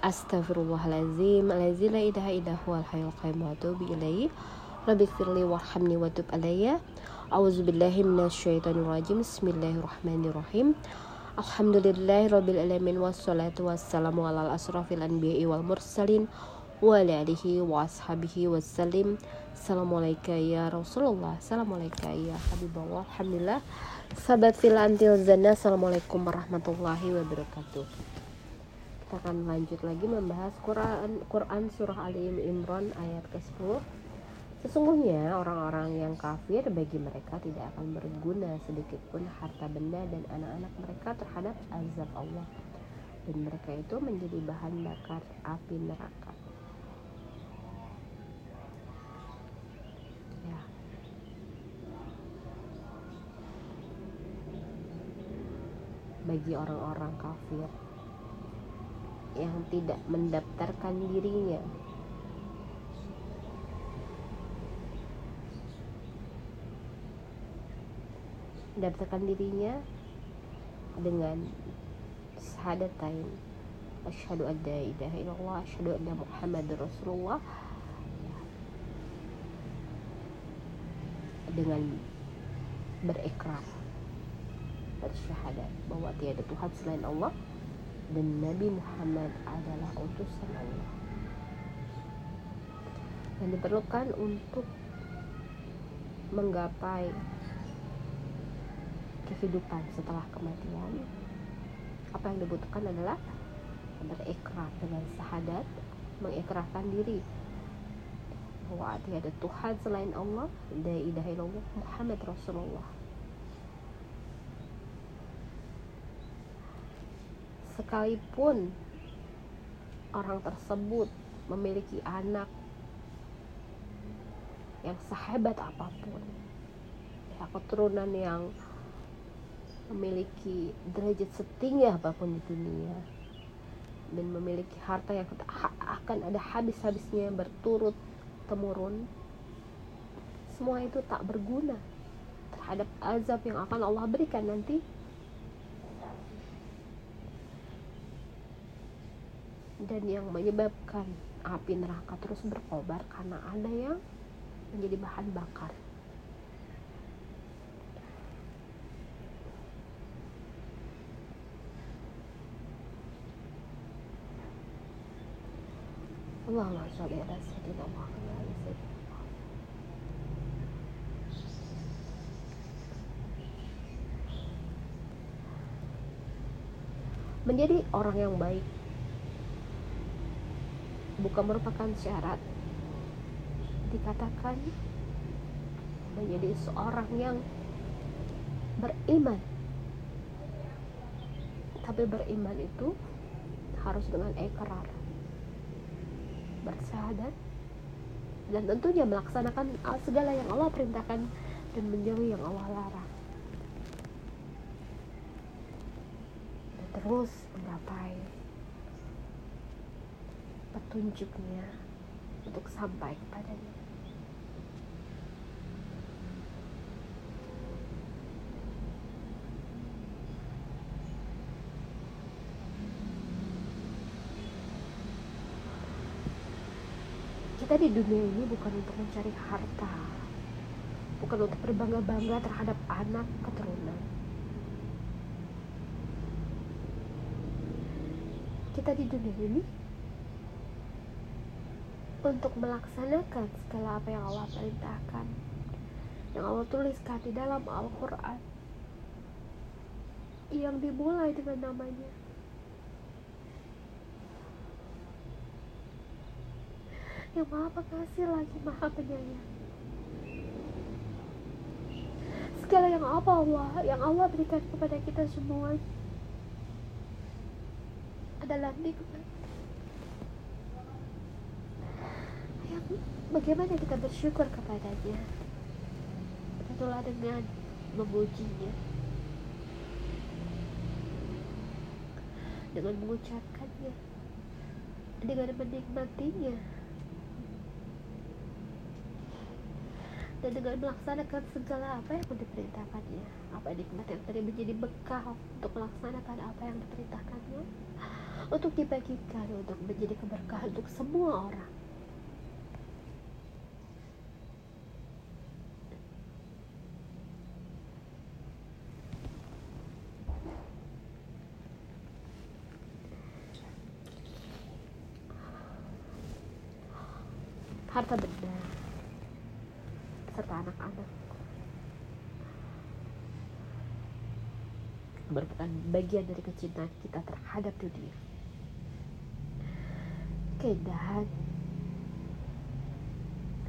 Astaghfirullahalazim Alazim la ilaha illa huwal hayyul qayyum wa atubu ilaihi Rabbi firli warhamni wa tub alayya. A'udzubillahi minasyaitonir rajim. Bismillahirrahmanirrahim. Alhamdulillahi rabbil alamin wassalatu wassalamu ala asrafil anbiya'i wal mursalin wa ala alihi wa ashabihi wassalim. Assalamualaikum ya Rasulullah. Assalamualaikum ya Habibullah. Alhamdulillah. Sahabat fil antil zana Assalamualaikum warahmatullahi wabarakatuh kita akan lanjut lagi membahas Quran Quran surah Ali Imran ayat ke-10 Sesungguhnya orang-orang yang kafir bagi mereka tidak akan berguna sedikit pun harta benda dan anak-anak mereka terhadap azab Allah dan mereka itu menjadi bahan bakar api neraka. Ya. Bagi orang-orang kafir yang tidak mendaftarkan dirinya. Mendaftarkan dirinya dengan syahadatain asyhadu an la ilaha illallah asyhadu anna muhammadar rasulullah. Dengan berikrar bersyahadat bahwa tiada Tuhan selain Allah dan Nabi Muhammad adalah utusan Allah. Yang diperlukan untuk menggapai kehidupan setelah kematian apa yang dibutuhkan adalah berikrar dengan syahadat mengikrarkan diri. Bahwa tiada Tuhan selain Allah la ilaha Muhammad Rasulullah sekalipun orang tersebut memiliki anak yang sahabat apa pun ya keturunan yang memiliki derajat setinggi apa pun di dunia dan memiliki harta yang akan ada habis-habisnya berturut temurun semua itu tak berguna terhadap azab yang akan Allah berikan nanti dan yang menyebabkan api neraka terus berkobar karena ada yang menjadi bahan bakar. Allahumma sholli ala sayyidina Muhammad Menjadi orang yang baik bukan merupakan syarat. Dikatakan menjadi seorang yang beriman. Tapi beriman itu harus dengan ekrar bersyahadat dan tentunya melaksanakan segala yang Allah perintahkan dan menjauhi yang Allah larang. Dan terus menggapai petunjuknya untuk sampai kepadanya. Kita di dunia ini bukan untuk mencari harta, bukan untuk berbangga-bangga terhadap anak keturunan. Kita di dunia ini untuk melaksanakan segala apa yang Allah perintahkan. Yang Allah tuliskan di dalam Al-Quran. Yang dimulai dengan namanya. Yang maha pengasih lagi maha penyayang. Segala yang apa Allah yang Allah berikan kepada kita semua adalah nikmat bagaimana kita bersyukur kepadanya? Tentulah dengan memujinya. Dengan mengucapkannya. Dengan menikmatinya. Dan dengan melaksanakan segala apa yang diperintahkannya. Apa nikmat yang tadi menjadi bekal untuk melaksanakan apa yang diperintahkannya. Untuk dibagikan untuk menjadi keberkahan untuk semua orang harta benda. Serta anak-anak merupakan bagian dari kecintaan kita terhadap dunia. Keindahan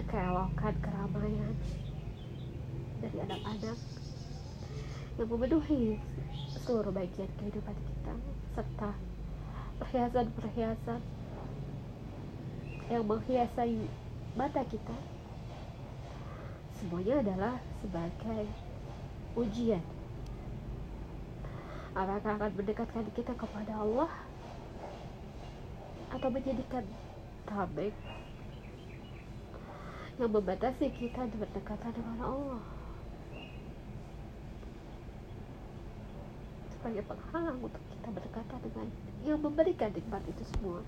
keelokan keramaian dari anak-anak yang memenuhi seluruh bagian kehidupan kita serta perhiasan-perhiasan yang menghiasi mata kita semuanya adalah sebagai ujian. Apakah akan mendekatkan kita kepada Allah atau menjadikan tabek yang membatasi kita berdekatan dengan Allah? Sebagai penghalang untuk kita berdekatan dengan yang memberikan nikmat itu semua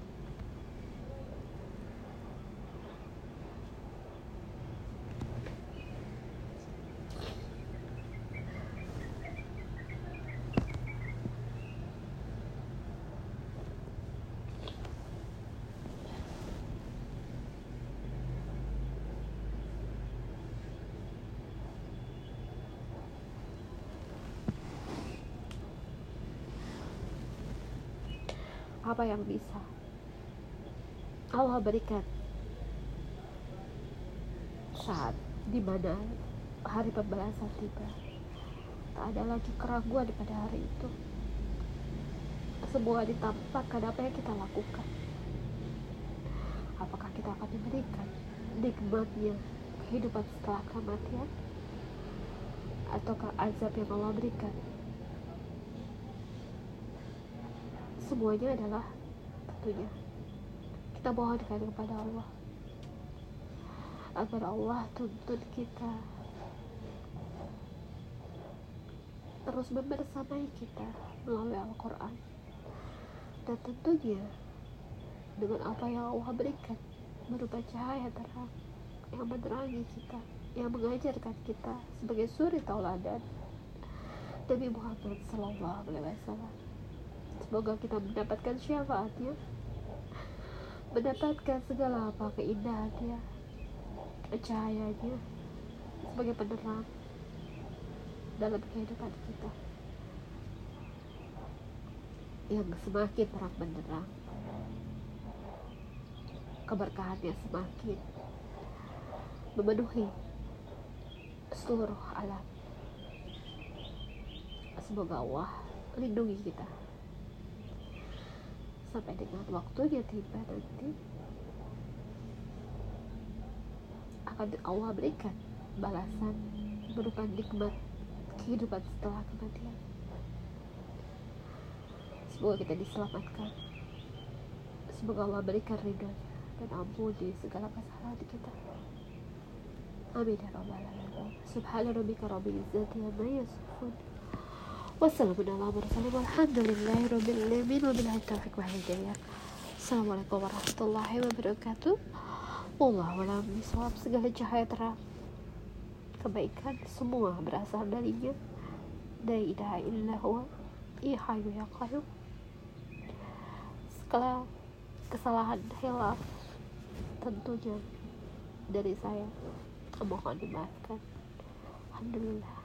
apa yang bisa? Allah berikan saat di mana hari pembalasan tiba. Tak ada lagi keraguan pada hari itu. Semua ditampakkan apa yang kita lakukan. Apakah kita akan diberikan nikmatnya kehidupan setelah kematian? Ataukah azab yang Allah berikan semuanya adalah tentunya kita mohonkan kepada Allah. Agar Allah tuntut kita. Terus membersamai kita melalui Al-Quran. Dan tentunya dengan apa yang Allah berikan berupa cahaya terang yang menerangi kita yang mengajarkan kita sebagai suri tauladan Nabi Muhammad Sallallahu Alaihi Wasallam Semoga kita mendapatkan syafaatnya Mendapatkan segala apa keindahannya Cahayanya Sebagai penerang Dalam kehidupan kita. Yang semakin terang benderang Keberkahannya semakin Memenuhi Seluruh alam. Semoga Allah lindungi kita sampai dengan waktunya tiba nanti. Akan Allah berikan balasan berupa nikmat kehidupan setelah kematian. Semoga kita diselamatkan. Semoga Allah berikan ridho dan ampuni segala kesalahan kita. Amin ya rabbal alamin. Subhana rabbika rabbil izzati amma yasifun Wassalamualaikum warahmatullahi wabarakatuh. Assalamualaikum warahmatullahi wabarakatuh. Wallahu bisawab segala cahaya terang kebaikan semua berasal darinya dari ilaha illa huwa ya qayyum segala kesalahan hilaf tentunya dari saya mohon dimaafkan alhamdulillah